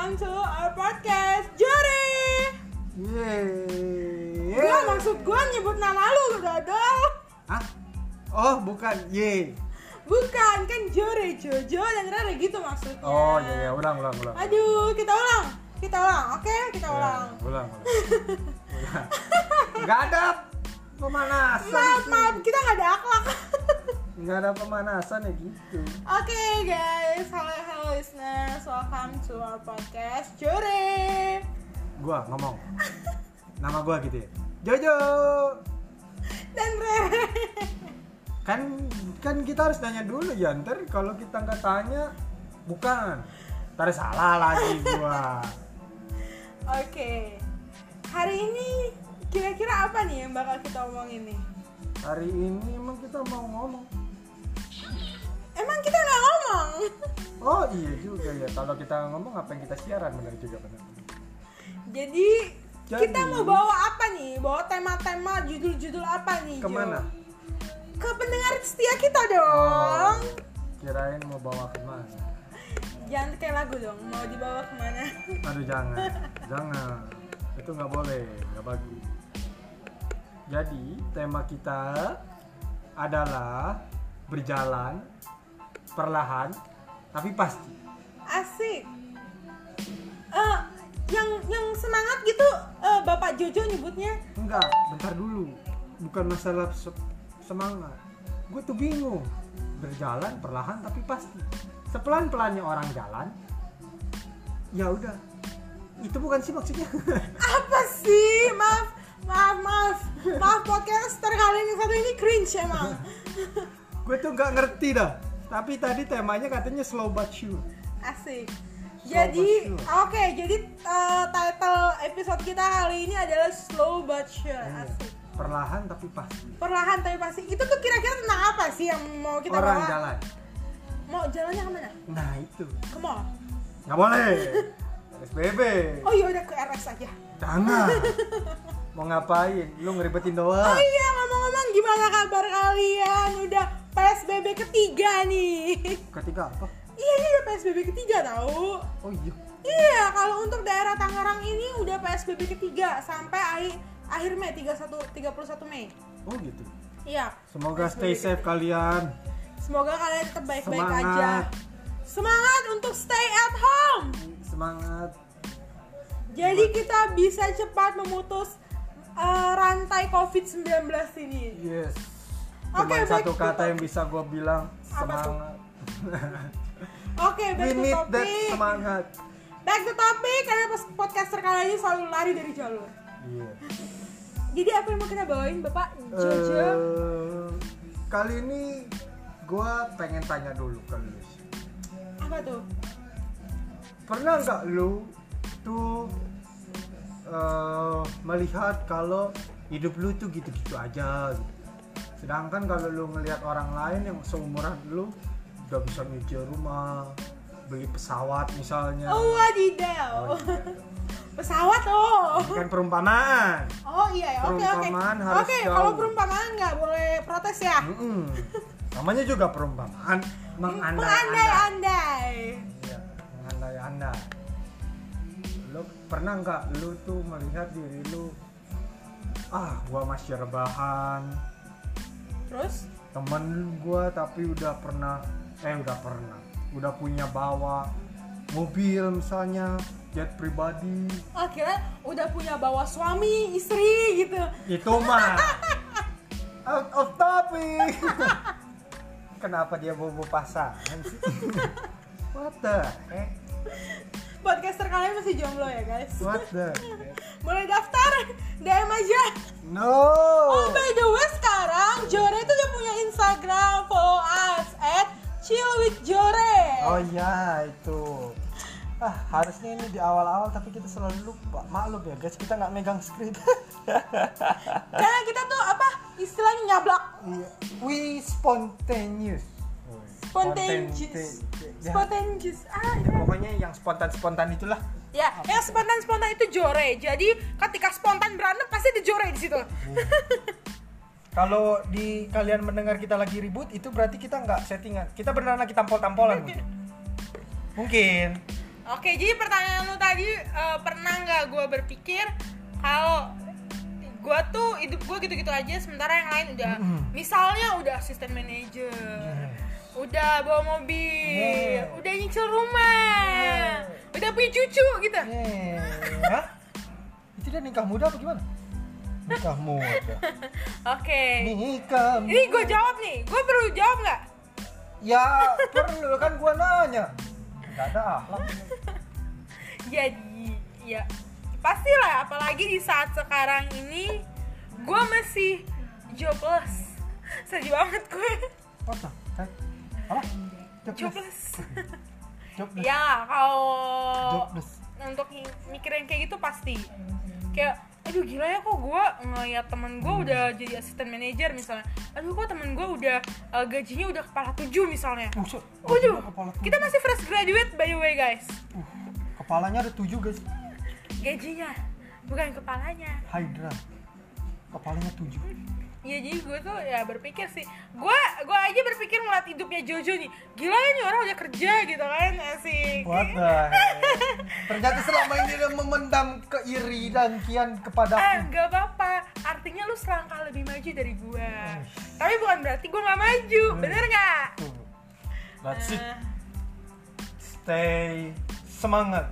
welcome to our podcast Juri. Yeay. Gua maksud gua nyebut nama lu lu dodol. Hah? Oh, bukan. Ye. Bukan kan Juri Jojo dan Rere gitu maksudnya. Oh, iya, iya. Ulang, ulang, ulang. Aduh, kita ulang. Kita ulang. Oke, kita Ya, ulang. ulang, ulang. Ulang. Nggak ada pemanasan. Maaf, sih. maaf, kita nggak ada akhlak. Nggak ada pemanasan ya gitu. Oke guys, halo hello listeners, welcome to our podcast Juri. Gua ngomong. Nama gua gitu ya. Jojo. Dan Rere. Kan kan kita harus tanya dulu ya. Ntar kalau kita nggak tanya, bukan. Ntar salah lagi gua. Oke, hari ini kira-kira apa nih yang bakal kita omongin nih? Hari ini emang kita mau ngomong. Emang kita nggak ngomong? Oh iya juga ya. Kalau kita ngomong apa yang kita siaran benar juga benar. Jadi, Jadi- kita mau bawa apa nih? Bawa tema-tema, judul-judul apa nih? Jo? Ke mana? Ke pendengar setia kita dong. Kirain mau bawa ke mana? Jangan kayak lagu dong. Mau dibawa ke mana? Aduh jangan, jangan. Itu nggak boleh, nggak bagus. Jadi tema kita adalah berjalan perlahan tapi pasti. Asik. Eh, yang yang semangat gitu, eh, Bapak Jojo nyebutnya Enggak, bentar dulu. Bukan masalah se- semangat. Gue tuh bingung. Berjalan perlahan tapi pasti. Sepelan-pelannya orang jalan. Ya udah. Itu bukan sih maksudnya. apa sih? Maaf, maaf, maaf, maaf podcaster kali ini satu ini cringe emang. gue tuh nggak ngerti dah tapi tadi temanya katanya slow but sure Asik. Slow Jadi, oke, jadi eh, title episode kita kali ini adalah slow but sure. Iya. Asik. perlahan tapi pasti Perlahan tapi pasti. Itu tuh kira-kira tentang apa sih yang mau kita orang bawa? jalan Mau jalannya ke mana? nah itu Ke mall. nggak boleh SBB Oh iya udah ke RS aja. jangan mau ngapain lu ngeribetin Oh doang iya ngomong-ngomong gimana kabar kalian? Udah PSBB ketiga nih. ketika apa iya ini udah PSBB ketiga tahu. oh iya Iya, kalau untuk daerah Tangerang ini udah PSBB ketiga sampai akhir akhir Mei 31 31 Mei. oh gitu Iya. semoga PSBB stay safe kalian Semoga kalian tetap baik-baik aja. Semangat untuk stay at home. semangat Jadi kita bisa cepat memutus uh, rantai COVID-19 ini. yes Oke, Cuman back satu kata yang bisa gue bilang semangat Oke, back we to need that topic. semangat Back to topic karena podcaster kali ini selalu lari dari jalur. iya Jadi apa yang mau kita bawain Bapak Jojo? Eh, kali ini gua pengen tanya dulu ke lu. apa tuh? Pernah nggak lu tuh eh, melihat kalau hidup lu tuh gitu-gitu aja gitu. Sedangkan kalau lu ngelihat orang lain yang seumuran lu udah bisa nyicil rumah, beli pesawat misalnya. Oh wadidaw. Oh, iya. Pesawat oh. Ini kan perumpamaan. Oh iya ya, oke oke. Oke, kalau perumpamaan nggak boleh protes ya. Mm-mm. Namanya juga perumpamaan, mengandai-andai. Mengandai-andai. Iya, mengandai-andai. Lu pernah nggak lu tuh melihat diri lu ah gua masih rebahan Terus? temen gua tapi udah pernah eh udah pernah. Udah punya bawa mobil misalnya jet pribadi. Akhirnya udah punya bawa suami, istri gitu. itu mah. Out of topic kenapa dia bobo pasangan sih? What the heck Podcaster kalian masih jomblo ya guys. what the Boleh daftar DM aja. no Oh by the way sekarang Jore itu udah punya Instagram follow us at chill with Jore. Oh iya itu. Ah harusnya ini di awal-awal tapi kita selalu lupa. Maklum ya guys kita nggak megang skrip. Karena kita tuh apa istilahnya nyablak. Iya. We spontaneous. Spontaneous. Ya, Spontaneous. Ah, ya, pokoknya yang spontan-spontan itulah. Ya, yang spontan-spontan itu Jore. Jadi ketika spontan berantem pasti ada Jore di situ. Kalau di kalian mendengar kita lagi ribut itu berarti kita nggak settingan. Kita beneran lagi tampol-tampolan mungkin. Mungkin. Oke, jadi pertanyaan lu tadi eh, pernah nggak gue berpikir kalau gue tuh hidup gue gitu-gitu aja, sementara yang lain udah, Mm-mm. misalnya udah asisten manajer, udah bawa mobil, Yeah. udah nyicil rumah, udah punya cucu gitu. Hah? Itu dia nikah muda apa gimana? Nikah muda. Oke, Nikah. ini gue jawab nih, gue perlu jawab nggak? Ya perlu kan gua nanya. Gak ada akhlak. Jadi, ya pastilah, apalagi di saat sekarang ini, gue masih jobless. Sedih banget gue. What the heck? Apa? Jobless. Jobless. Ya kalau Jobless. untuk mi- mikirin kayak gitu pasti kayak aduh gila ya kok gue ngeliat temen gue udah jadi asisten manajer misalnya aduh kok temen gue udah eh, gajinya udah kepala tujuh misalnya Kepala kita masih fresh graduate by the way guys Uh, kepalanya ada tujuh guys. gajinya bukan kepalanya Hydra. Kepalanya tujuh. Ya jadi gue tuh ya berpikir sih gue gue aja berpikir ngeliat hidupnya Jojo nih gila ya nih orang udah kerja gitu kan asik What the? Ternyata selama ini dia memendam keiri dan kian Ah, kepadaku. nggak apa-apa. Artinya lu selangkah lebih maju dari gua. Tapi bukan berarti gua nggak maju, bener? Tuh. That's it. Eh, Stay semangat.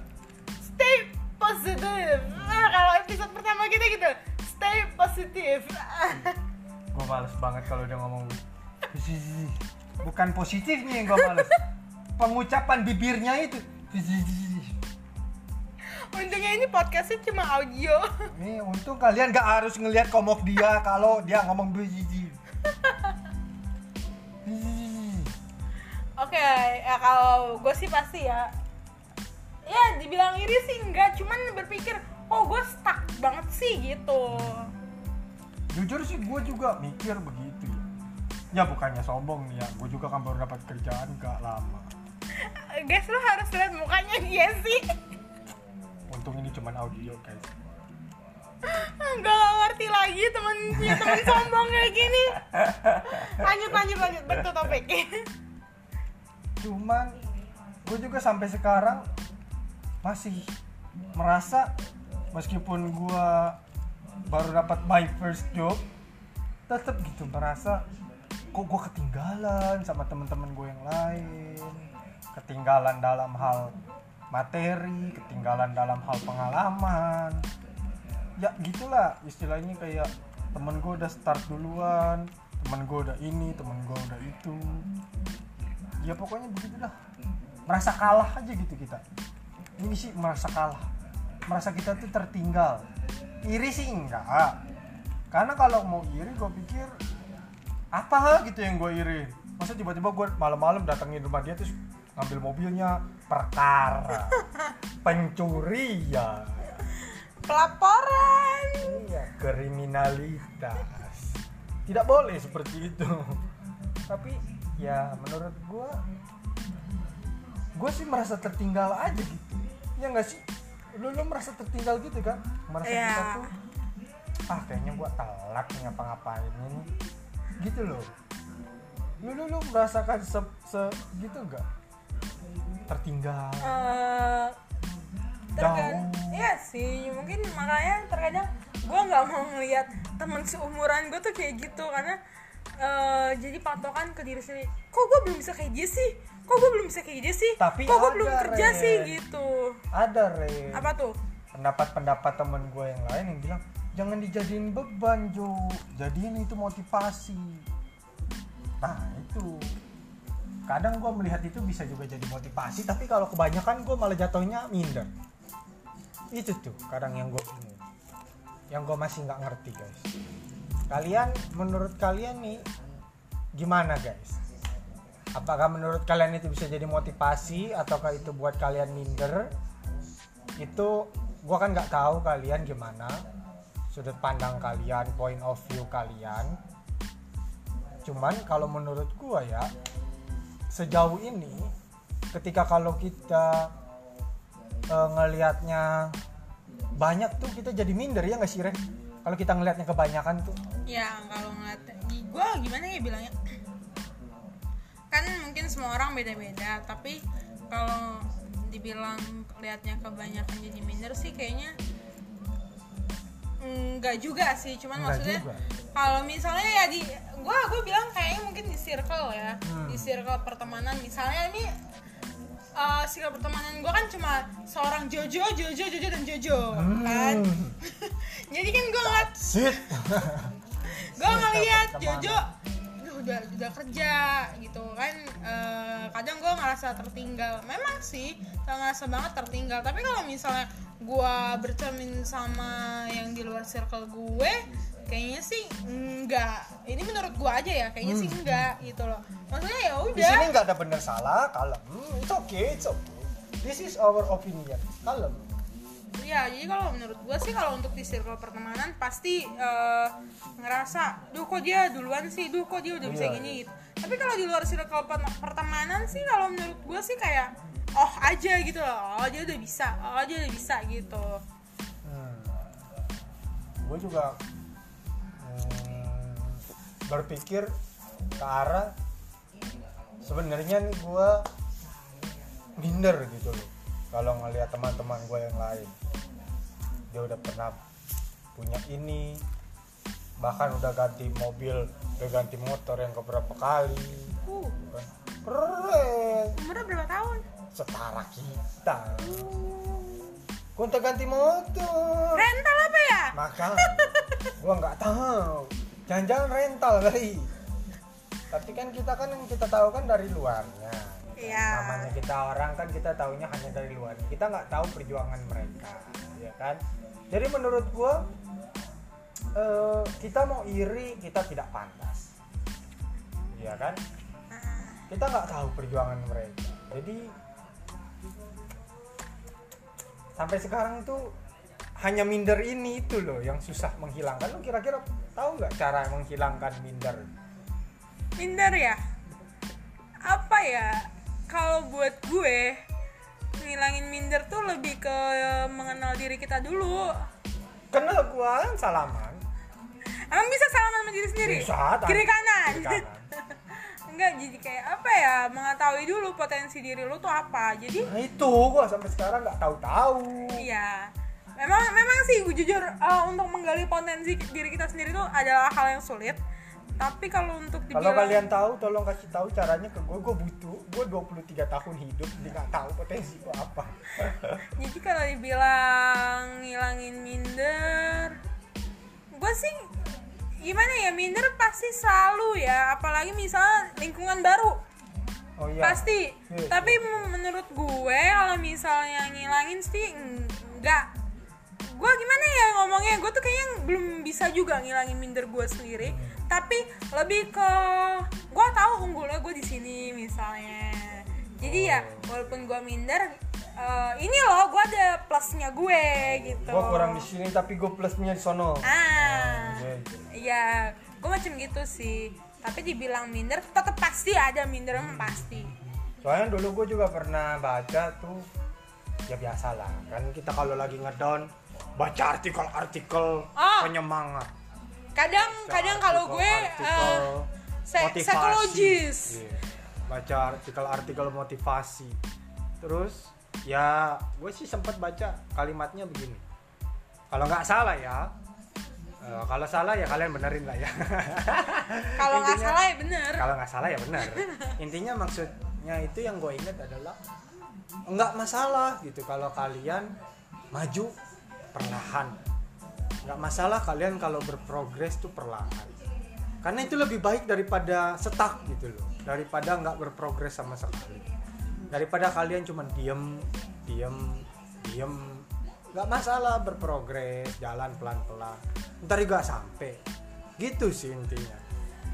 stay positif. Nah, kalau episode pertama kita gitu, stay positif. Gue males banget kalau dia ngomong Bukan positifnya yang gue males Pengucapan bibirnya itu Untungnya ini podcastnya cuma audio. Nih untung kalian gak harus ngelihat komok dia kalau dia ngomong biji. Oke, ya kalau gue sih pasti ya. Ya, dibilang iri sih enggak, cuman berpikir, oh gue stuck banget sih gitu. Jujur sih gue juga mikir begitu ya. Ya bukannya sombong nih ya, gue juga kan baru dapat kerjaan gak lama. Guys, lu harus lihat mukanya dia sih. Untung ini cuman audio guys. Nggak ngerti lagi temennya temen sombong kayak gini. Lanjut lanjut lanjut to topik. Cuman gue juga sampai sekarang masih merasa meskipun gue baru dapat my first job tetap gitu merasa kok gue ketinggalan sama teman-teman gue yang lain. Ketinggalan dalam hal materi ketinggalan dalam hal pengalaman. Ya gitulah istilahnya kayak temen gue udah start duluan temen gue udah ini temen gue udah itu. Ya pokoknya begitu dah. Merasa kalah aja gitu kita. Ini sih merasa kalah. Merasa kita tuh tertinggal iri sih enggak. Karena kalau mau iri gue pikir apa gitu yang gue iri. Masa tiba-tiba gue malam-malam datengin rumah dia terus ngambil mobilnya perkara pencurian. Pelaporan. iya kriminalitas. Tidak boleh seperti itu. Tapi ya menurut gue gue sih merasa tertinggal aja gitu. Ya nggak sih lu, lu merasa tertinggal gitu kan? Merasa Iya. kita tuh ah kayaknya gue telat ngapa-ngapain ini. Gitu loh. Lu lu, lu merasakan se, se gitu nggak? Tertinggal. Eh, terkadang iya sih. Mungkin makanya terkadang gue nggak mau ngelihat temen seumuran gue tuh kayak gitu. Karena eh, jadi patokan ke diri sendiri. Kok gue belum bisa kayak dia sih kok gue belum bisa kayak sih? Tapi kok gue belum kerja Ren. sih gitu. Ada re apa tuh? Pendapat-pendapat temen gue yang lain yang bilang jangan dijadiin beban Jo. Jadiin itu motivasi. Nah itu. Kadang gue melihat itu bisa juga jadi motivasi tapi kalau kebanyakan gue malah jatuhnya minder. Itu tuh kadang yang gue bingung. Yang gue masih nggak ngerti guys. Kalian menurut kalian nih gimana guys apakah menurut kalian itu bisa jadi motivasi ataukah itu buat kalian minder? Itu gua kan nggak tahu kalian gimana sudut pandang kalian point of view kalian. Cuman kalau menurut gua ya sejauh ini ketika kalau kita eh, ngelihatnya banyak tuh kita jadi minder ya nggak sih Ren? Kalau kita ngelihatnya kebanyakan tuh. Ya kalau ngeliat gue gimana ya bilangnya kan mungkin semua orang beda-beda tapi kalau dibilang liatnya kebanyakan jadi minder sih kayaknya enggak juga sih cuman Enggak maksudnya kalau misalnya ya di gua gua bilang kayaknya mungkin di circle ya Hmm. di circle pertemanan misalnya ini uh, circle pertemanan gua kan cuma seorang Jojo Jojo Jojo dan Jojo kan Hmm. jadi kan gua ngeliat gue ngeliat? Jojo "Duh, udah udah kerja gitu kan Eh, kadang gue ngerasa tertinggal memang sih ngerasa banget tertinggal tapi kalau misalnya gue bercermin sama yang di luar circle gue kayaknya sih enggak ini menurut gue aja ya kayaknya sih enggak gitu loh maksudnya ya Di udah sini nggak ada benar salah, kalem. Hmm, it's okay, it's okay. This is our opinion. Kalem. Ya jadi kalau menurut gue sih kalau untuk di circle pertemanan pasti eh, ngerasa duh kok dia duluan sih? Duh kok dia udah bisa Iya. gini? Gitu tapi kalau di luar circle per- pertemanan sih kalau menurut gue sih kayak oh aja gitu loh. Oh dia udah bisa. Oh dia udah bisa gitu. Hmm. Gue juga hmm, berpikir ke arah sebenarnya nih gue minder gitu loh kalau ngelihat teman-teman gue yang lain dia udah pernah punya ini. Bahkan udah ganti mobil udah ganti motor yang keberapa kali. Uh. Kan? Keren. Umurnya berapa tahun? Setara kita. Gue udah ganti motor. Rental apa ya? Maka gua nggak tahu. Jangan-jangan rental kali tapi kan kita kan yang kita tahu kan dari luarnya Iya. namanya kita orang kan kita taunya hanya dari luar. Kita nggak tahu perjuangan mereka ya kan? Jadi menurut gua eh, kita mau iri kita tidak pantas. Ya kan? Kita nggak tahu perjuangan mereka. Jadi sampai sekarang tuh hanya minder ini itu loh yang susah menghilangkan. Lo kira-kira tahu nggak cara menghilangkan minder? Minder ya? Apa ya kalau buat gue ngilangin minder tuh lebih ke mengenal diri kita dulu. Kenal gua kan salaman. Emang bisa salaman sama diri sendiri? Bisa, kiri kanan, kiri kanan. enggak jadi kayak apa ya mengetahui dulu potensi diri lu tuh apa. Jadi nah itu gua sampai sekarang nggak tahu-tahu. Iya. Memang memang sih gue jujur uh, untuk menggali potensi diri kita sendiri tuh adalah hal yang sulit tapi kalau untuk kalau dibilang kalian tahu tolong kasih tahu caranya ke gue gue butuh gue 23 tahun hidup nggak tahu potensi gue apa. Jadi kalau dibilang ngilangin minder gue sih gimana ya minder pasti selalu ya. Apalagi misalnya lingkungan baru. Oh iya. Pasti. Iya, tapi m- menurut gue kalau misalnya ngilangin sih enggak gue gimana ya ngomongnya? Gue tuh kayaknya belum bisa juga ngilangin minder gue sendiri. Tapi lebih ke gue tahu unggulnya gue di sini misalnya. Jadi ya walaupun gue minder eh, ini loh gue ada plusnya gue gitu. Gue kurang di sini tapi gue plusnya di sono. Ah. Iya, iya. Gue macam gitu sih. Tapi dibilang minder tetap pasti ada minder pasti. Soalnya dulu gue juga pernah baca tuh ya biasa lah kan kita kalau lagi ngedown baca artikel-artikel Ah. penyemangat. Kadang Baca kadang kalau gue se- motivasi. psikologis. Iya. baca artikel-artikel motivasi. Terus ya gue sih sempat baca kalimatnya begini. Kalau nggak salah ya eh, kalau salah ya kalian benerin lah ya. Kalau nggak salah ya bener. Kalau nggak salah ya benar intinya maksudnya itu yang gue ingat adalah nggak masalah gitu. Kalau kalian maju perlahan. Nggak masalah kalian kalau berprogres tuh perlahan. Karena itu lebih baik daripada stuck gitu loh. Daripada nggak berprogres sama sekali. Daripada kalian cuma diem diem diem. Nggak masalah berprogres jalan pelan pelan ntar juga sampai. Gitu sih intinya.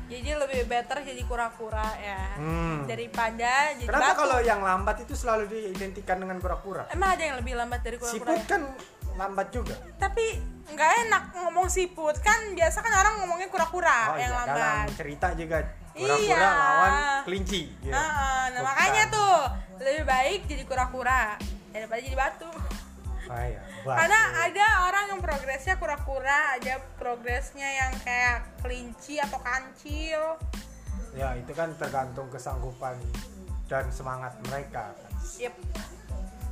Jadi lebih better jadi kura-kura ya. Hmm. daripada jadi Kenapa batu. kalau yang lambat itu selalu diidentikan dengan kura-kura? emang ada yang lebih lambat dari Siput kura-kura? Ya? kan lambat juga. tapi nggak enak ngomong siput kan biasa kan orang ngomongnya kura-kura Oh yang iya, dalam lambat cerita juga kura-kura Iya. lawan kelinci. gitu. Ah, nah Bukan. makanya tuh lebih baik jadi kura-kura daripada jadi batu Oh, iya, batu. karena ada orang yang progresnya kura-kura ada progresnya yang kayak kelinci atau kancil Ya itu kan tergantung kesanggupan dan semangat mereka. kan. yep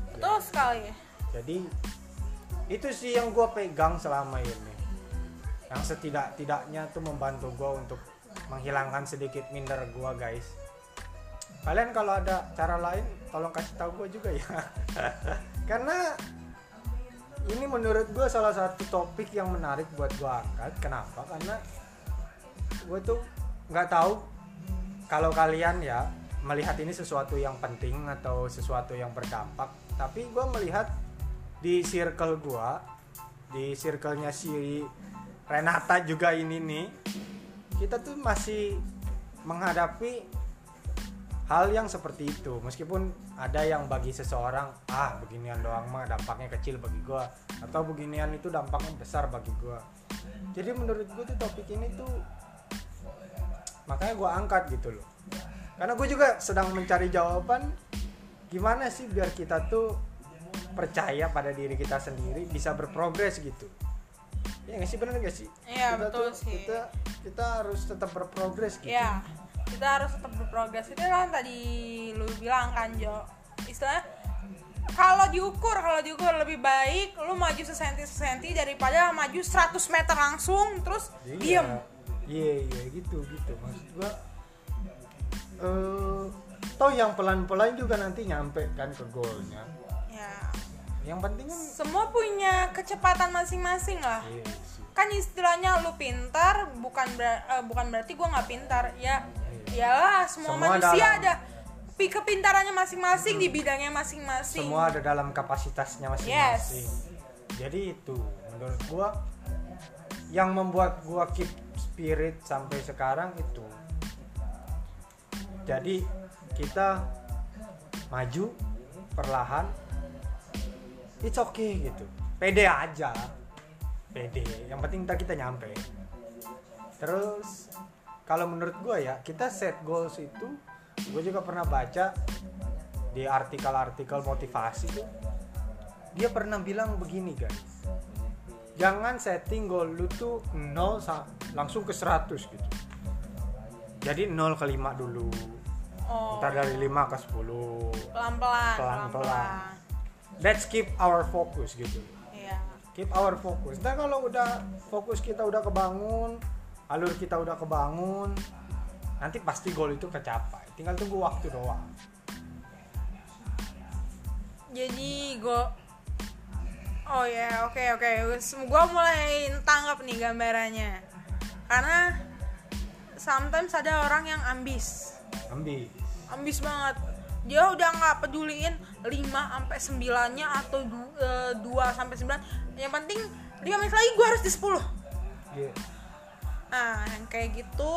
betul sekali jadi itu sih yang gue pegang selama ini. Yang setidak tidaknya tuh membantu gue untuk menghilangkan sedikit minder gue guys. Kalian kalau ada cara lain tolong kasih tahu gue juga ya. Karena ini menurut gue salah satu topik yang menarik buat gue angkat. Kenapa? Karena gue tuh nggak tahu kalau kalian ya melihat ini sesuatu yang penting atau sesuatu yang berdampak. Tapi gue melihat di circle gue di circle-nya si Renata juga ini nih kita tuh masih menghadapi hal yang seperti itu. Meskipun ada yang bagi seseorang ah beginian doang mah dampaknya kecil bagi gue atau beginian itu dampaknya besar bagi gue jadi menurut gue tuh topik ini tuh makanya gue angkat gitu loh. Karena gue juga sedang mencari jawaban gimana sih biar kita tuh percaya pada diri kita sendiri bisa berprogres gitu. Ya nggak sih? Benar nggak sih? Iya, Kita betul tuh- sih. kita kita harus tetap berprogres gitu. Ya kita harus tetap berprogres. Itu kan tadi lu bilang kan Jo. Istilah kalau diukur kalau diukur lebih baik lu maju sesenti sesenti daripada maju 100 meter langsung terus Iya. diem. Iya iya gitu gitu. Maksud gua eh toh yang pelan-pelan juga nanti nyampe kan ke goalnya. Ya Yang penting kan semua punya kecepatan masing-masing lah. Iya sih. kan istilahnya lu pintar bukan ber- eh, bukan berarti gua nggak pintar. Ya iyalah semua, Semua manusia dalam- ada. Pi kepintarannya masing-masing di bidangnya masing-masing. Semua ada dalam kapasitasnya masing-masing. Jadi itu menurut gua yang membuat gua keep spirit sampai sekarang itu. Jadi kita maju perlahan it's okay gitu. Pede aja. Pede. Yang penting ntar kita nyampe. Terus kalau menurut gua ya, kita set goals itu gue juga pernah baca di artikel-artikel motivasi tuh dia pernah bilang begini guys jangan setting goal lu tuh 0 sa- langsung ke 100 gitu jadi 0 ke 5 dulu oh ntar dari 5 ke 10 pelan-pelan Pelan-pelan. Let's keep our focus gitu. Iya. Keep our focus. Dan kalau udah fokus kita udah kebangun alur kita udah kebangun nanti pasti goal itu kecapai tinggal tunggu waktu doang. Jadi gue oh ya oke oke. Gue mulai tanggap nih gambarannya. Karena sometimes ada orang yang ambis. Ambil ambis banget dia udah nggak peduliin 5 sampai 9 nya atau 2 sampai 9 yang penting 5 menit lagi gue harus di 10 Iya. Nah, yang kayak gitu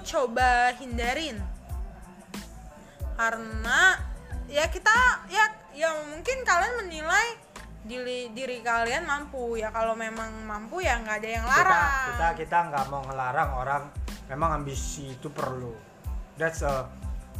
coba hindarin. Karena ya kita ya ya mungkin kalian menilai diri, diri kalian mampu ya kalau memang mampu ya nggak ada yang larang. kita kita nggak mau ngelarang orang memang ambisi itu perlu that's a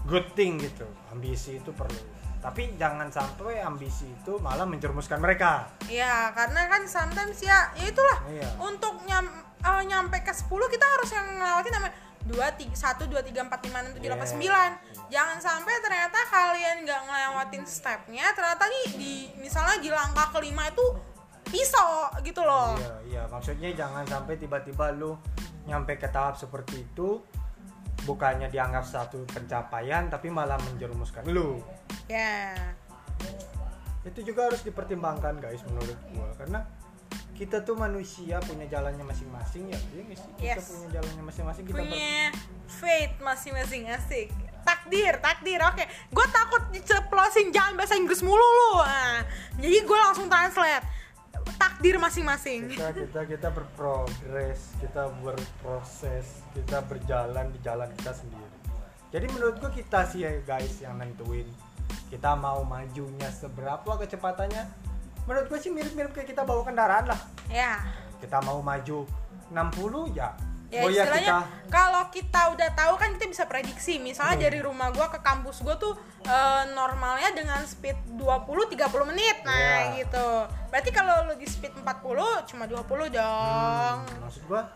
good thing gitu ambisi itu perlu tapi jangan sampai ambisi itu malah menjerumuskan mereka Ya, karena kan sometimes ya ya itulah Iya. untuk nyam, eh, nyampe ke 10 kita harus yang ngelewatin namanya 2 3 1 2 3 4 5 6 7 8 Yeah. 9. Jangan sampai ternyata kalian nggak ngelewatin stepnya, ternyata nih di misalnya di langkah kelima itu pisau gitu loh. iya iya maksudnya jangan sampai tiba-tiba lu nyampe ke tahap seperti itu bukannya dianggap satu pencapaian tapi malah menjerumuskan lu Ya. itu juga harus dipertimbangkan guys menurut gua karena kita tuh manusia punya jalannya masing-masing ya iya kita Yes. punya jalannya masing-masing kita Punya fate masing-masing asik. Takdir, takdir. Oke, gue takut diceplosin jangan bahasa Inggris mulu lu. Nah, jadi gue langsung translate. Takdir masing-masing. kita kita kita berprogres kita berproses kita berjalan di jalan kita sendiri jadi menurut gua kita sih ya guys yang nentuin kita mau majunya seberapa kecepatannya menurut gua sih mirip-mirip kayak kita bawa kendaraan lah Ya. kita mau maju 60 ya Ya oh ya istilahnya kita kalau kita udah tahu kan kita bisa prediksi. Misalnya Hmm. dari rumah gua ke kampus gua tuh eh, normalnya dengan speed 20 30 menit. Nah, Iya. gitu. Berarti kalau lu di speed 40 cuma 20 dong. Hmm, maksud gua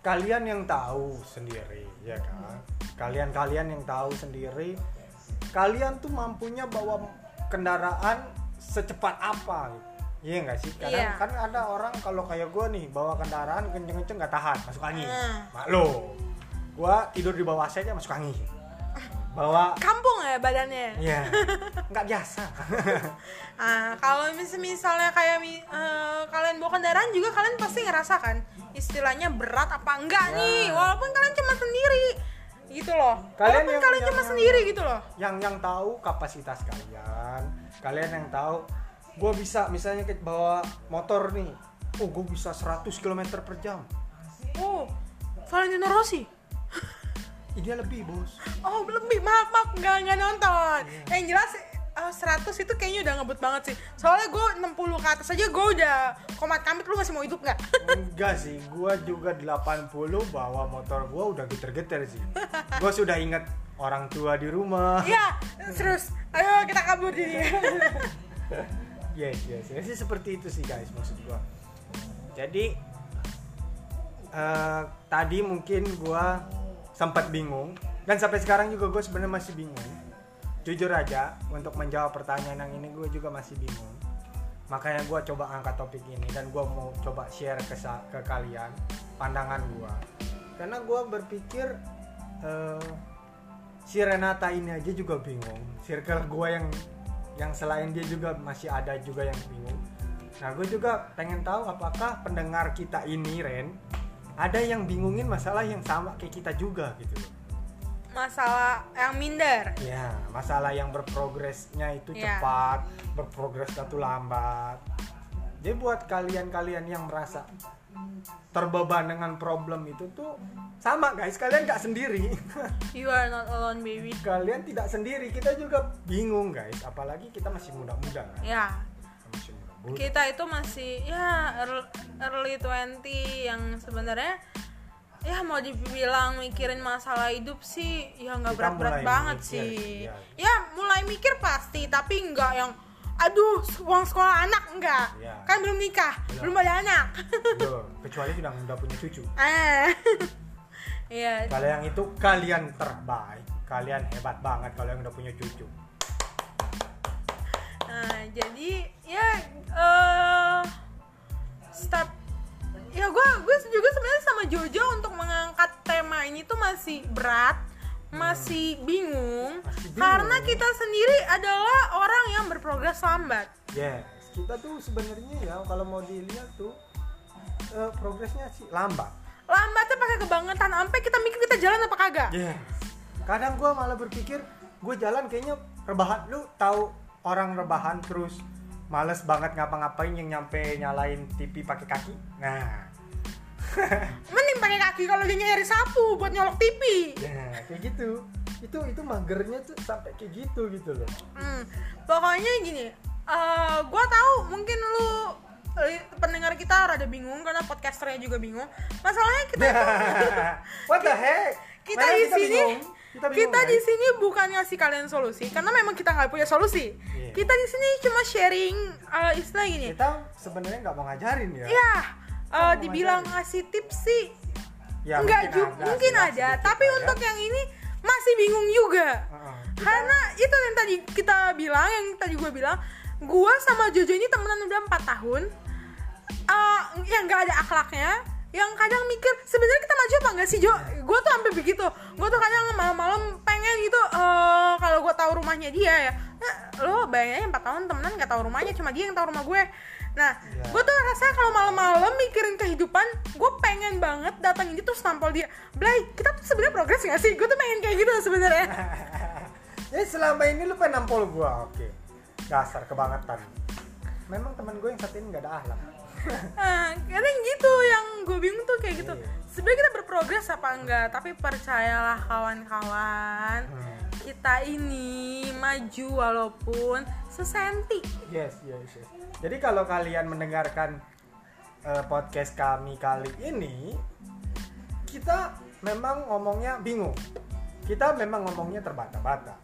kalian yang tahu sendiri ya kan kalian-kalian yang tahu sendiri kalian tuh mampunya bawa kendaraan secepat apa gitu. Iya nggak sih? Kadang Iya. kan ada orang kalau kayak gue nih bawa kendaraan kenceng-kenceng nggak tahan masuk angin. Hmm. Mak lo, gue tidur di bawah AC aja masuk angin. Bawa, kampung ya badannya ya nggak biasa. Ah, kalau mis misalnya kayak eh, kalian bawa kendaraan juga kalian pasti ngerasakan istilahnya berat apa enggak Ya. nih walaupun kalian cuma sendiri gitu loh Kalian walaupun yang- kalian yang- cuma sendiri gitu loh yang yang tahu kapasitas kalian, kalian yang tahu, gue bisa misalnya kayak bawa motor nih, oh gue bisa 100 km per jam. oh Valentino Rossi dia lebih bos. oh lebih maaf maaf nggak nggak nonton Iya. yang jelas eh, 100 itu kayaknya udah ngebut banget sih soalnya gue 60 ke atas aja gue udah komat kamit lu masih mau hidup nggak Enggak sih, gua juga 80 bawa motor gua udah geter-geter sih. Gua sudah ingat orang tua di rumah. Iya, terus ayo kita kabur jadi. Yes, yes, yes. Seperti itu sih guys maksud gua. Jadi eh, tadi mungkin gua sempat bingung dan sampai sekarang juga gue sebenarnya masih bingung. Jujur aja untuk menjawab pertanyaan yang ini gue juga masih bingung. Makanya gua coba angkat topik ini dan gua mau coba share ke ke kalian pandangan gua. Karena gua berpikir eh, si Renata ini aja juga bingung. Circle gua yang yang selain dia juga masih ada juga yang bingung. Nah, gue juga pengen tahu apakah pendengar kita ini, Ren, ada yang bingungin masalah yang sama kayak kita juga gitu. Masalah yang minder. Ya, masalah yang berprogresnya itu Ya. cepat, berprogres satu lambat. Jadi buat kalian-kalian yang merasa terbeban dengan problem itu tuh sama guys, kalian nggak sendiri. You are not alone, baby. kalian tidak sendiri, kita juga bingung guys. Apalagi kita masih muda-muda kan. Ya, masih muda-muda. kita itu masih ya earl- early 20 yang sebenarnya ya mau dibilang mikirin masalah hidup sih ya nggak berat-berat banget mikir sih. sih, ya. Ya mulai mikir pasti, tapi nggak yang aduh uang sekolah anak enggak. Ya. Kan belum nikah, Belum. belum ada anak. Tuh, kecuali sudah udah punya cucu. ah. Iya, Kalau yang itu kalian terbaik, kalian hebat banget kalau yang udah punya cucu. Nah, jadi ya eh step ya gue gue juga sebenarnya sama Jojo untuk mengangkat tema ini tuh masih berat, masih bingung, Masih bingung. karena kita sendiri adalah orang yang berprogres lambat. Yes, kita tuh sebenarnya ya kalau mau dilihat tuh eh, progresnya sih lambat. Lambatnya pakai kebangetan, sampai kita mikir kita jalan apa kagak. Yes. Kadang gua malah berpikir gue jalan kayaknya rebahan. Lu tahu orang rebahan terus males banget ngapa-ngapain yang nyampe nyalain TV pakai kaki. Nah, Mending pakai kaki kalau dia nyari sapu buat nyolok TV. ya kayak gitu. Itu itu magernya tuh sampai kayak gitu gitu loh. Hmm, pokoknya gini, eh gue tahu mungkin lu eh, pendengar kita rada bingung karena podcasternya juga bingung. Masalahnya kita What the heck? kita Mana di sini bingung? Kita, kita, di sini bukan ngasih kalian solusi karena memang kita nggak punya solusi. Iya. Kita di sini cuma sharing eh, istilah gini. kita sebenarnya nggak mau ngajarin ya. Ya, mau dibilang ngasih tips sih Ya, enggak mungkin juga ada mungkin sedikit tapi ya. untuk yang ini masih bingung juga. Heeh. Kita- Karena itu yang tadi kita bilang, yang tadi gue bilang, gua sama Jojo ini temenan udah 4 tahun. Eh, yang nggak ada akhlaknya, yang kadang mikir sebenarnya kita maju apa enggak sih Jo? Gue tuh sampai begitu. Gue tuh kadang malam-malam pengen gitu eh kalau gue tahu rumahnya dia ya. Nah, lo bayangin 4 tahun temenan nggak tahu rumahnya, cuma dia yang tahu rumah gue. Nah, Ya. gue tuh rasanya kalau malam-malam mikirin kehidupan, gue pengen banget datangin dia terus tampol dia. Blay, kita tuh sebenarnya progres gak sih? Gue tuh pengen kayak gitu sebenarnya. ya selama ini lu pengen nampol gua oke dasar kebangetan memang teman gue yang satu ini nggak ada ahlak Nah, kadang gitu yang gue bingung tuh kayak gitu. Iya. Sebenarnya kita berprogres apa enggak? Tapi percayalah kawan-kawan, Hmm. kita ini maju walaupun sesenti. yes yes yes jadi kalau kalian mendengarkan eh, podcast kami kali ini kita memang ngomongnya bingung kita memang ngomongnya terbata-bata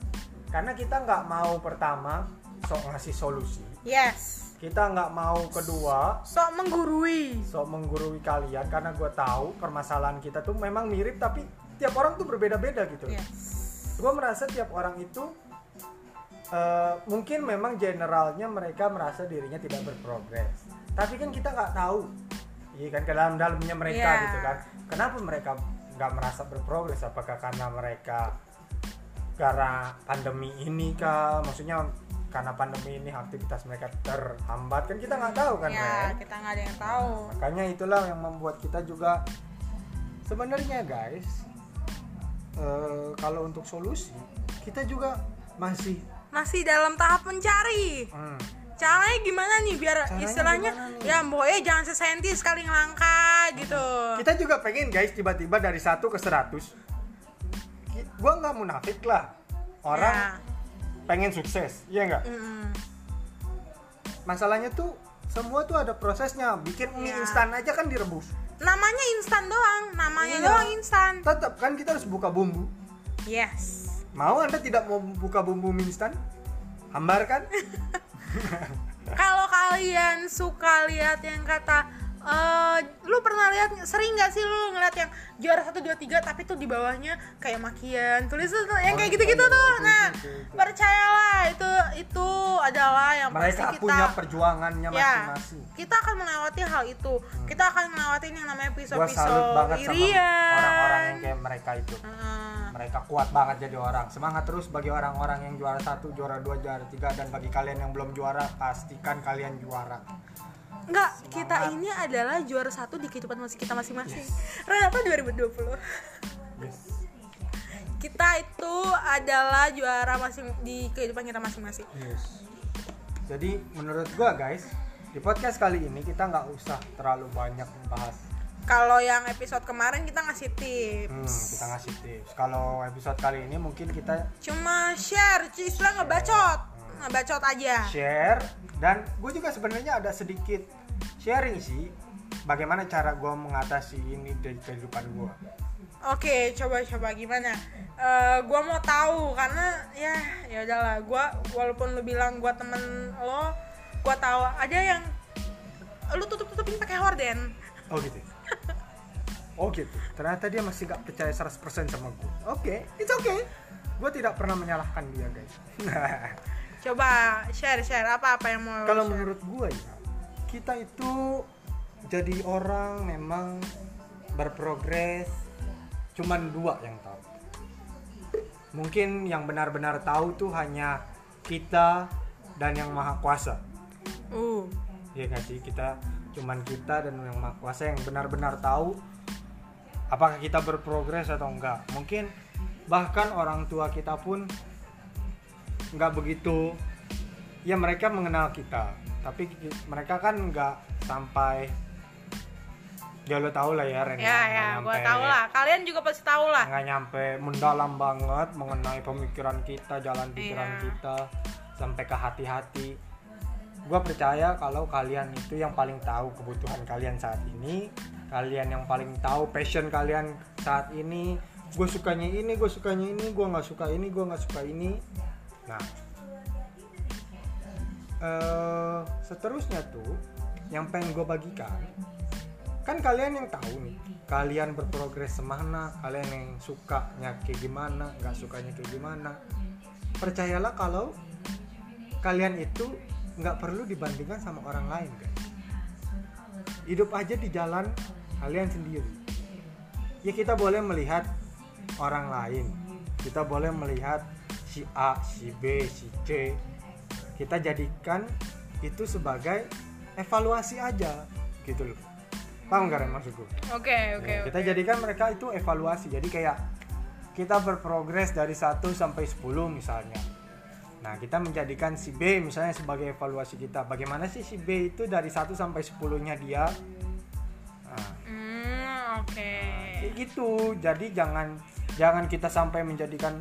karena kita nggak mau pertama sok ngasih solusi Yes. kita nggak mau kedua Sok menggurui. sok menggurui kalian karena gue tahu permasalahan kita tuh memang mirip tapi tiap orang tuh berbeda-beda gitu. Yes. Gue merasa tiap orang itu eh, mungkin memang generalnya mereka merasa dirinya tidak berprogres. Tapi kan kita nggak tahu. Iya kan ke dalam dalamnya mereka Iya. gitu kan. Kenapa mereka nggak merasa berprogres? Apakah karena mereka karena pandemi ini kah? Maksudnya karena pandemi ini aktivitas mereka terhambat? Kan kita nggak tahu kan ya Ren? kita nggak ada yang tahu. Makanya itulah yang membuat kita juga sebenarnya guys eh, kalau untuk solusi kita juga masih masih dalam tahap mencari. Hmm, caranya gimana nih biar Caranya istilahnya ya pokoknya jangan sesenti sekali ngelangkah gitu. Kita juga pengen guys tiba-tiba dari satu ke 100 Ki- gua nggak munafik lah. Orang pengen sukses iya nggak? Ya. Mm-mm. masalahnya tuh semua tuh ada prosesnya. Bikin mie Iya. instan aja kan direbus. Namanya instan doang namanya Iya. doang instan. Tetap kan kita harus buka bumbu. Yes mau anda tidak mau buka bumbu mie instan? Hambar kan? Kalau kalian suka lihat yang kata eh, lu pernah lihat sering nggak sih lu ngeliat yang juara satu dua tiga tapi tuh di bawahnya kayak makian tulis tuh yang Oh, kayak gitu-gitu iya, tuh. itu, nah itu, itu. percayalah itu itu adalah yang mereka pasti kita punya perjuangannya ya masing-masing. kita akan melewati hal itu. Kita akan melewati yang namanya pisau-pisau irian. orang-orang yang kayak mereka itu. Heeh. Mereka kuat banget jadi orang semangat terus bagi orang-orang yang juara satu juara dua juara tiga dan bagi kalian yang belum juara pastikan kalian juara Enggak, kita ini adalah juara satu di kehidupan masih kita masing-masing. Renata 2020. yes. Kita itu adalah juara masing di kehidupan kita masing-masing. yes. jadi menurut gua guys di podcast kali ini kita nggak usah terlalu banyak membahas Kalau yang episode kemarin kita ngasih tips. hmm, kita ngasih tips kalau episode kali ini mungkin kita Cuma share, istilah ngebacot. Ngebacot aja. share dan gue juga sebenarnya ada sedikit sharing sih bagaimana cara gue mengatasi ini dari kehidupan gue Oke, coba-coba gimana? Eh, gua mau tahu karena ya ya udahlah. Gua walaupun lu bilang gua temen lo, gua tahu ada yang lu tutup-tutupin pakai horden. oh gitu oh gitu. Ternyata dia masih gak percaya 100% sama gue oke it's okay. Gue tidak pernah menyalahkan dia guys. Coba share-share apa-apa yang mau kalau share. menurut gue ya kita itu jadi orang memang berprogres cuman dua yang tahu. Mungkin yang benar-benar tahu tuh hanya kita dan yang maha kuasa. Uh, ya nggak sih? Kita cuman kita dan yang maha kuasa yang benar-benar tahu apakah kita berprogres atau enggak mungkin bahkan orang tua kita pun nggak begitu ya mereka mengenal kita tapi mereka kan nggak sampai ya lo tau lah ya Ren ya ya, gua nyampe- tahu lah. Kalian juga pasti tahu lah. nggak nyampe mendalam banget mengenai pemikiran kita jalan pikiran Iya. kita sampai ke hati-hati gue percaya kalau kalian itu yang paling tahu kebutuhan kalian saat ini kalian yang paling tahu passion kalian saat ini. Gue sukanya ini gue sukanya ini gue nggak suka ini gue nggak suka ini. Nah eh seterusnya tuh yang pengen gue bagikan kan kalian yang tahu nih kalian berprogres semana kalian yang sukanya kayak gimana nggak sukanya kayak gimana. Percayalah kalau kalian itu nggak perlu dibandingkan sama orang lain guys hidup aja di jalan kalian sendiri. Ya kita boleh melihat orang lain. Kita boleh melihat si A si B si C. Kita jadikan itu sebagai evaluasi aja gitu loh. Paham gak Ren maksud gue Oke, oke, Ya, kita jadikan mereka itu evaluasi. Jadi kayak kita berprogres dari 1 sampai 10 misalnya nah kita menjadikan si B misalnya sebagai evaluasi kita. Bagaimana sih si B itu dari 1 sampai 10 nya dia? Nah, Hmm, oke. kayak gitu. Jadi jangan jangan kita sampai menjadikan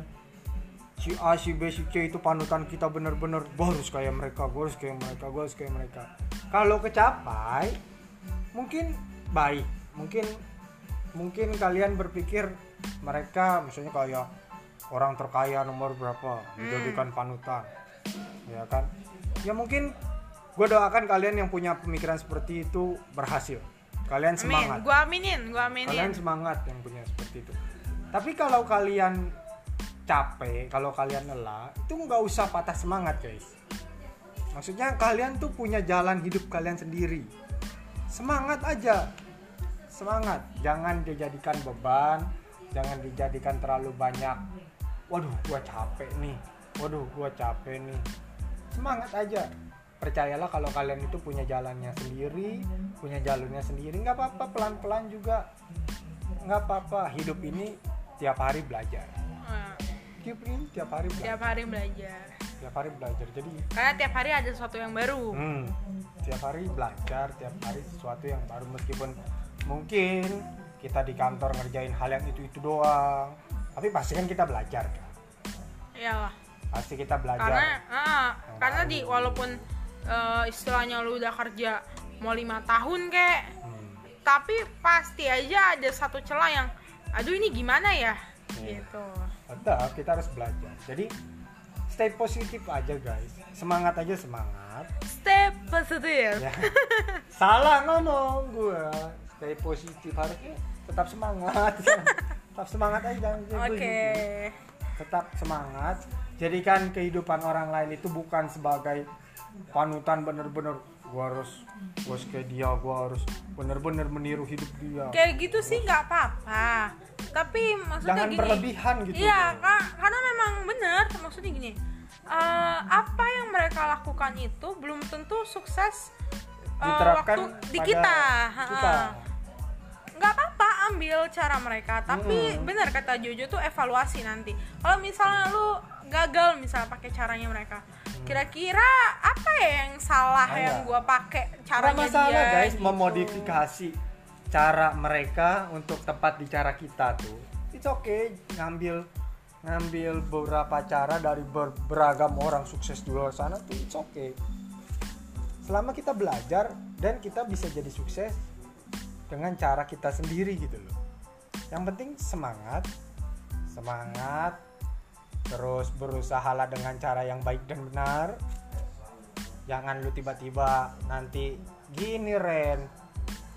si A si B si C itu panutan kita bener-bener harus kayak mereka gua harus kayak mereka gua harus kayak mereka. Kalau kecapai mungkin baik. Mungkin mungkin kalian berpikir mereka misalnya kayak orang terkaya nomor berapa dijadikan panutan ya kan? Ya mungkin gue doakan kalian yang punya pemikiran seperti itu berhasil. Kalian Amin. semangat. Gua aminin, gua aminin. kalian semangat yang punya seperti itu. Tapi kalau kalian capek kalau kalian lelah itu nggak usah patah semangat guys. Maksudnya kalian tuh punya jalan hidup kalian sendiri. Semangat aja. Semangat. Jangan dijadikan beban jangan dijadikan terlalu banyak waduh gua capek nih. Waduh gua capek nih. Semangat aja. Percayalah kalau kalian itu punya jalannya sendiri punya jalurnya sendiri. Nggak apa-apa pelan-pelan juga. Nggak apa-apa. Hidup ini tiap hari belajar. Nah, hidup ini tiap hari belajar. Tiap hari belajar. Tiap hari belajar. Jadi karena tiap hari ada sesuatu yang baru. Hmm, tiap hari belajar tiap hari sesuatu yang baru. Meskipun mungkin kita di kantor ngerjain hal yang itu itu doang tapi pasti kan kita belajar kan iyalah. Pasti kita belajar. Karena ah, karena di walaupun eh, istilahnya lu udah kerja mau lima tahun kek Hmm, tapi pasti aja ada satu celah yang aduh ini gimana ya? Iya. gitu. Tetap kita harus belajar. Jadi stay positif aja guys. Semangat aja semangat. Step positif. Ya. salah ngomong gua. Stay positif harusnya tetap semangat tetap semangat aja jangan oke. Tetap semangat. Jadikan kehidupan orang lain itu bukan sebagai panutan bener-bener. Gua harus gua harus kayak dia gua harus bener-bener meniru hidup dia. Kayak gitu sih nggak apa-apa. Tapi maksudnya jangan gini. berlebihan gitu. Iya. Kak, karena memang benar maksudnya gini. Eh, apa yang mereka lakukan itu belum tentu sukses eh, diterapkan waktu di pada kita. kita. Nggak apa-apa ambil cara mereka. Tapi Hmm. benar kata Jojo tuh evaluasi nanti. Kalau misalnya lu gagal misalnya pakai caranya mereka kira-kira apa ya yang salah Ah, yang gua pakai caranya masalah dia guys gitu. memodifikasi cara mereka untuk tepat di cara kita tuh. It's okay ngambil ngambil beberapa cara dari ber- beragam orang sukses di luar sana tuh it's okay. Selama kita belajar dan kita bisa jadi sukses dengan cara kita sendiri gitu loh. Yang penting semangat semangat terus berusaha lah dengan cara yang baik dan benar. Jangan lu tiba-tiba nanti gini Ren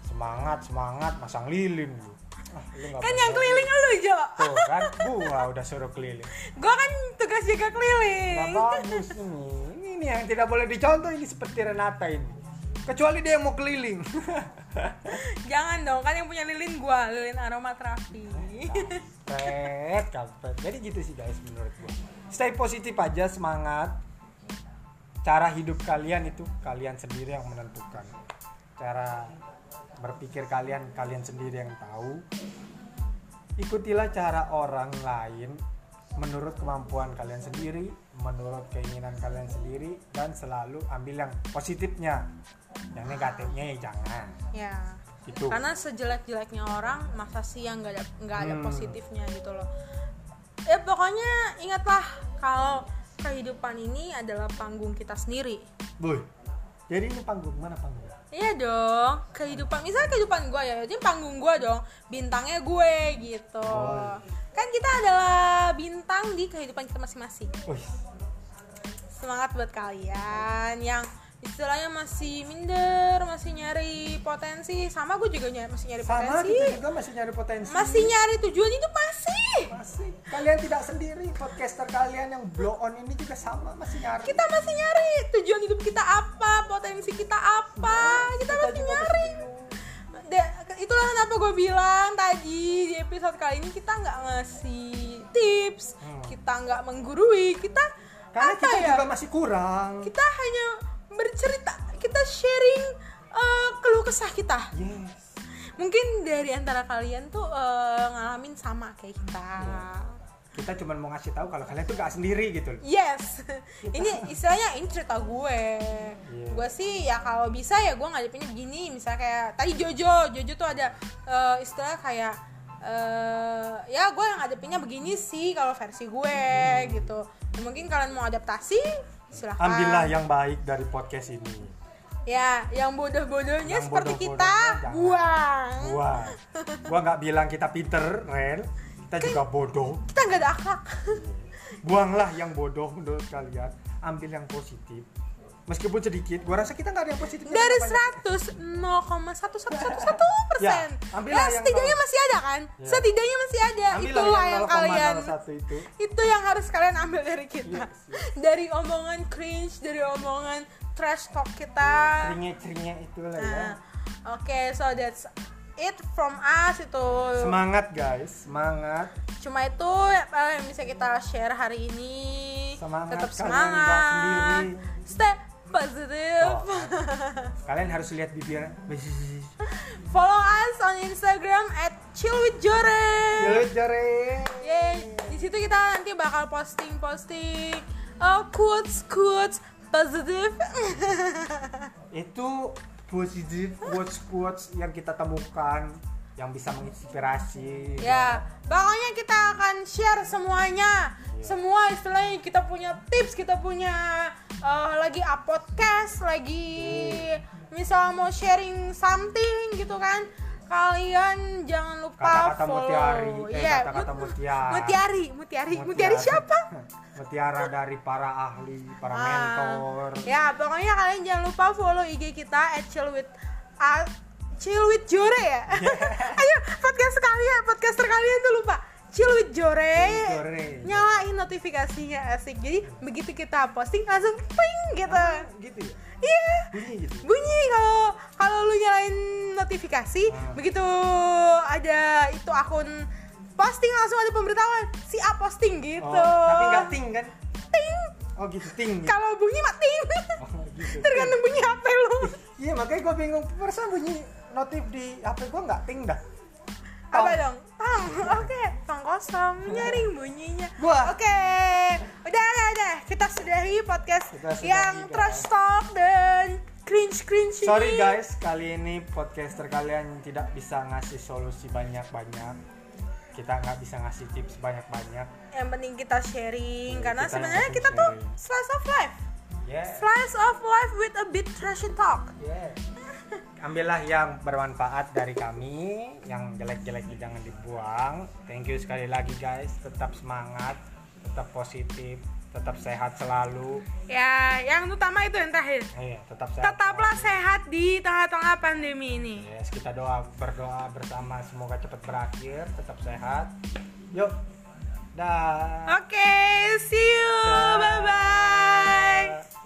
semangat semangat masang lilin lu. Ah, lu kan yang keliling lu Jo. Tuh kan gua udah suruh keliling. Gua kan tugas jaga keliling. Bagus ini. Ini yang tidak boleh dicontoh ini seperti Renata ini kecuali dia yang mau keliling. Jangan dong kan yang punya lilin gua lilin aromaterapi kampret kampret. Jadi gitu sih guys menurut gua. Stay positif aja semangat. Cara hidup kalian itu kalian sendiri yang menentukan. Cara berpikir kalian kalian sendiri yang tahu. Ikutilah cara orang lain menurut kemampuan kalian sendiri menurut keinginan kalian sendiri dan selalu ambil yang positifnya. Yang negatifnya ya jangan. Ya. Itu karena sejelek-jeleknya orang masa sih yang nggak ada nggak ada Hmm. positifnya gitu loh. Ya pokoknya ingatlah kalau kehidupan ini adalah panggung kita sendiri. Boy, jadi ini panggung mana panggung? Iya dong, kehidupan misalnya kehidupan gue ya, ini panggung gue dong, bintangnya gue gitu. Oh. Kan kita adalah bintang di kehidupan kita masing-masing. Semangat buat kalian yang istilahnya masih minder, masih nyari potensi, sama gue juga nyari, masih nyari sama potensi, kita juga masih nyari potensi masih nyari tujuan itu masih. masih kalian tidak sendiri podcaster kalian yang blow on ini juga sama masih nyari Kita masih nyari tujuan hidup kita apa, potensi kita apa, kita, masih juga nyari. bingung. Itulah kenapa gue bilang tadi di episode kali ini kita nggak ngasih tips, Hmm. kita nggak menggurui, kita karena kita ya? juga masih kurang Kita hanya bercerita, kita sharing eh, keluh kesah kita. yes Mungkin dari antara kalian tuh eh, ngalamin sama kayak kita. Kita cuma mau ngasih tahu kalau kalian tuh gak sendiri gitu loh Yes, ini istilahnya ini cerita gue. Iya. Gue sih ya kalau bisa ya gue ngadepinnya begini, misalnya kayak tadi Jojo, Jojo tuh ada eh, istilah kayak eh ya gue yang ngadepinnya begini sih kalau versi gue gitu. Mungkin kalian mau adaptasi, silahkan. ambillah yang baik dari podcast ini Ya, yang bodoh-bodohnya seperti bodoh-bodohnya kita jangan. buang. gua gua nggak bilang kita pinter Ren kita juga bodoh. Kita nggak ada akhlak. buanglah yang bodoh menurut kalian ambil yang positif. Meskipun sedikit gua rasa kita nggak ada yang positif. Dari 100 0,1111 persen. Ya, ya, ambillah yang setidaknya masih ada kan? Ya. setidaknya masih ada. Ambillah itulah yang yang kalian 0,01 itu. itu yang harus kalian ambil dari kita. Yes, yes. dari omongan cringe dari omongan trash talk kita. Ceringe-ceringe itulah ya. Nah, oke so that's it from us itu. Semangat guys semangat. Cuma itu eh, yang bisa kita share hari ini. Semangat, tetap semangat. Stay positive. Oh. kalian harus lihat bibirnya follow us on Instagram at chillwithjore. Jalan jare Yeay, di situ kita nanti bakal posting-posting uh, quotes quotes positif. itu positif quotes quotes yang kita temukan yang bisa menginspirasi ya, pokoknya kita akan share semuanya. Semua istilahnya kita punya tips, kita punya uh, lagi up podcast, lagi misal mau sharing something gitu kan. Kalian jangan lupa Kata-kata follow. mutiari, eh, Iya, kata-kata mut- mutiara. Mutiari, mutiari, mutiari siapa? mutiara dari para ahli para Ah, mentor Ya, pokoknya kalian jangan lupa follow IG kita at chill with ah, chill with Jore ya. Ayo podcast kalian, podcaster kalian tuh lupa. Chill with Jore. with Jore. Nyalain notifikasinya asik. Jadi begitu kita posting langsung ping gitu. gitu ya Iya. bunyi gitu Bunyi kalau kalau lu nyalain notifikasi, Ah. begitu ada itu akun posting langsung ada pemberitahuan si A posting gitu. oh, tapi nggak ting kan ting. oh gitu ting gitu. Kalau bunyi mah ting. oh, gitu Tergantung bunyi HP lu. iya makanya gue bingung perasaan bunyi notif di hp gue nggak ting dah Apa dong? Tong. Oke, tong kosong nyaring bunyinya. Oke. Udah, udah, udah. Kita sudahi podcast Kita sudahi, yang guys. trash talk dan cringe cringe Sorry ini. guys, kali ini podcaster kalian tidak bisa ngasih solusi banyak-banyak. Kita nggak bisa ngasih tips banyak-banyak. Yang penting kita sharing Iya, karena kita sebenarnya kita penting tuh sharing. slice of life. Yeah, Slice of life with a bit trash talk. yeah. Ambillah yang bermanfaat dari kami, yang jelek-jelek jangan dibuang. Thank you sekali lagi guys, tetap semangat, tetap positif, tetap sehat selalu. Ya, yang utama itu yang terakhir. Iya, tetap sehat. Tetaplah selalu. sehat di tengah-tengah pandemi ini. Yes, kita doa berdoa bersama semoga cepat berakhir, tetap sehat. Yuk. Dah. Oke, see you. Dah. Bye bye.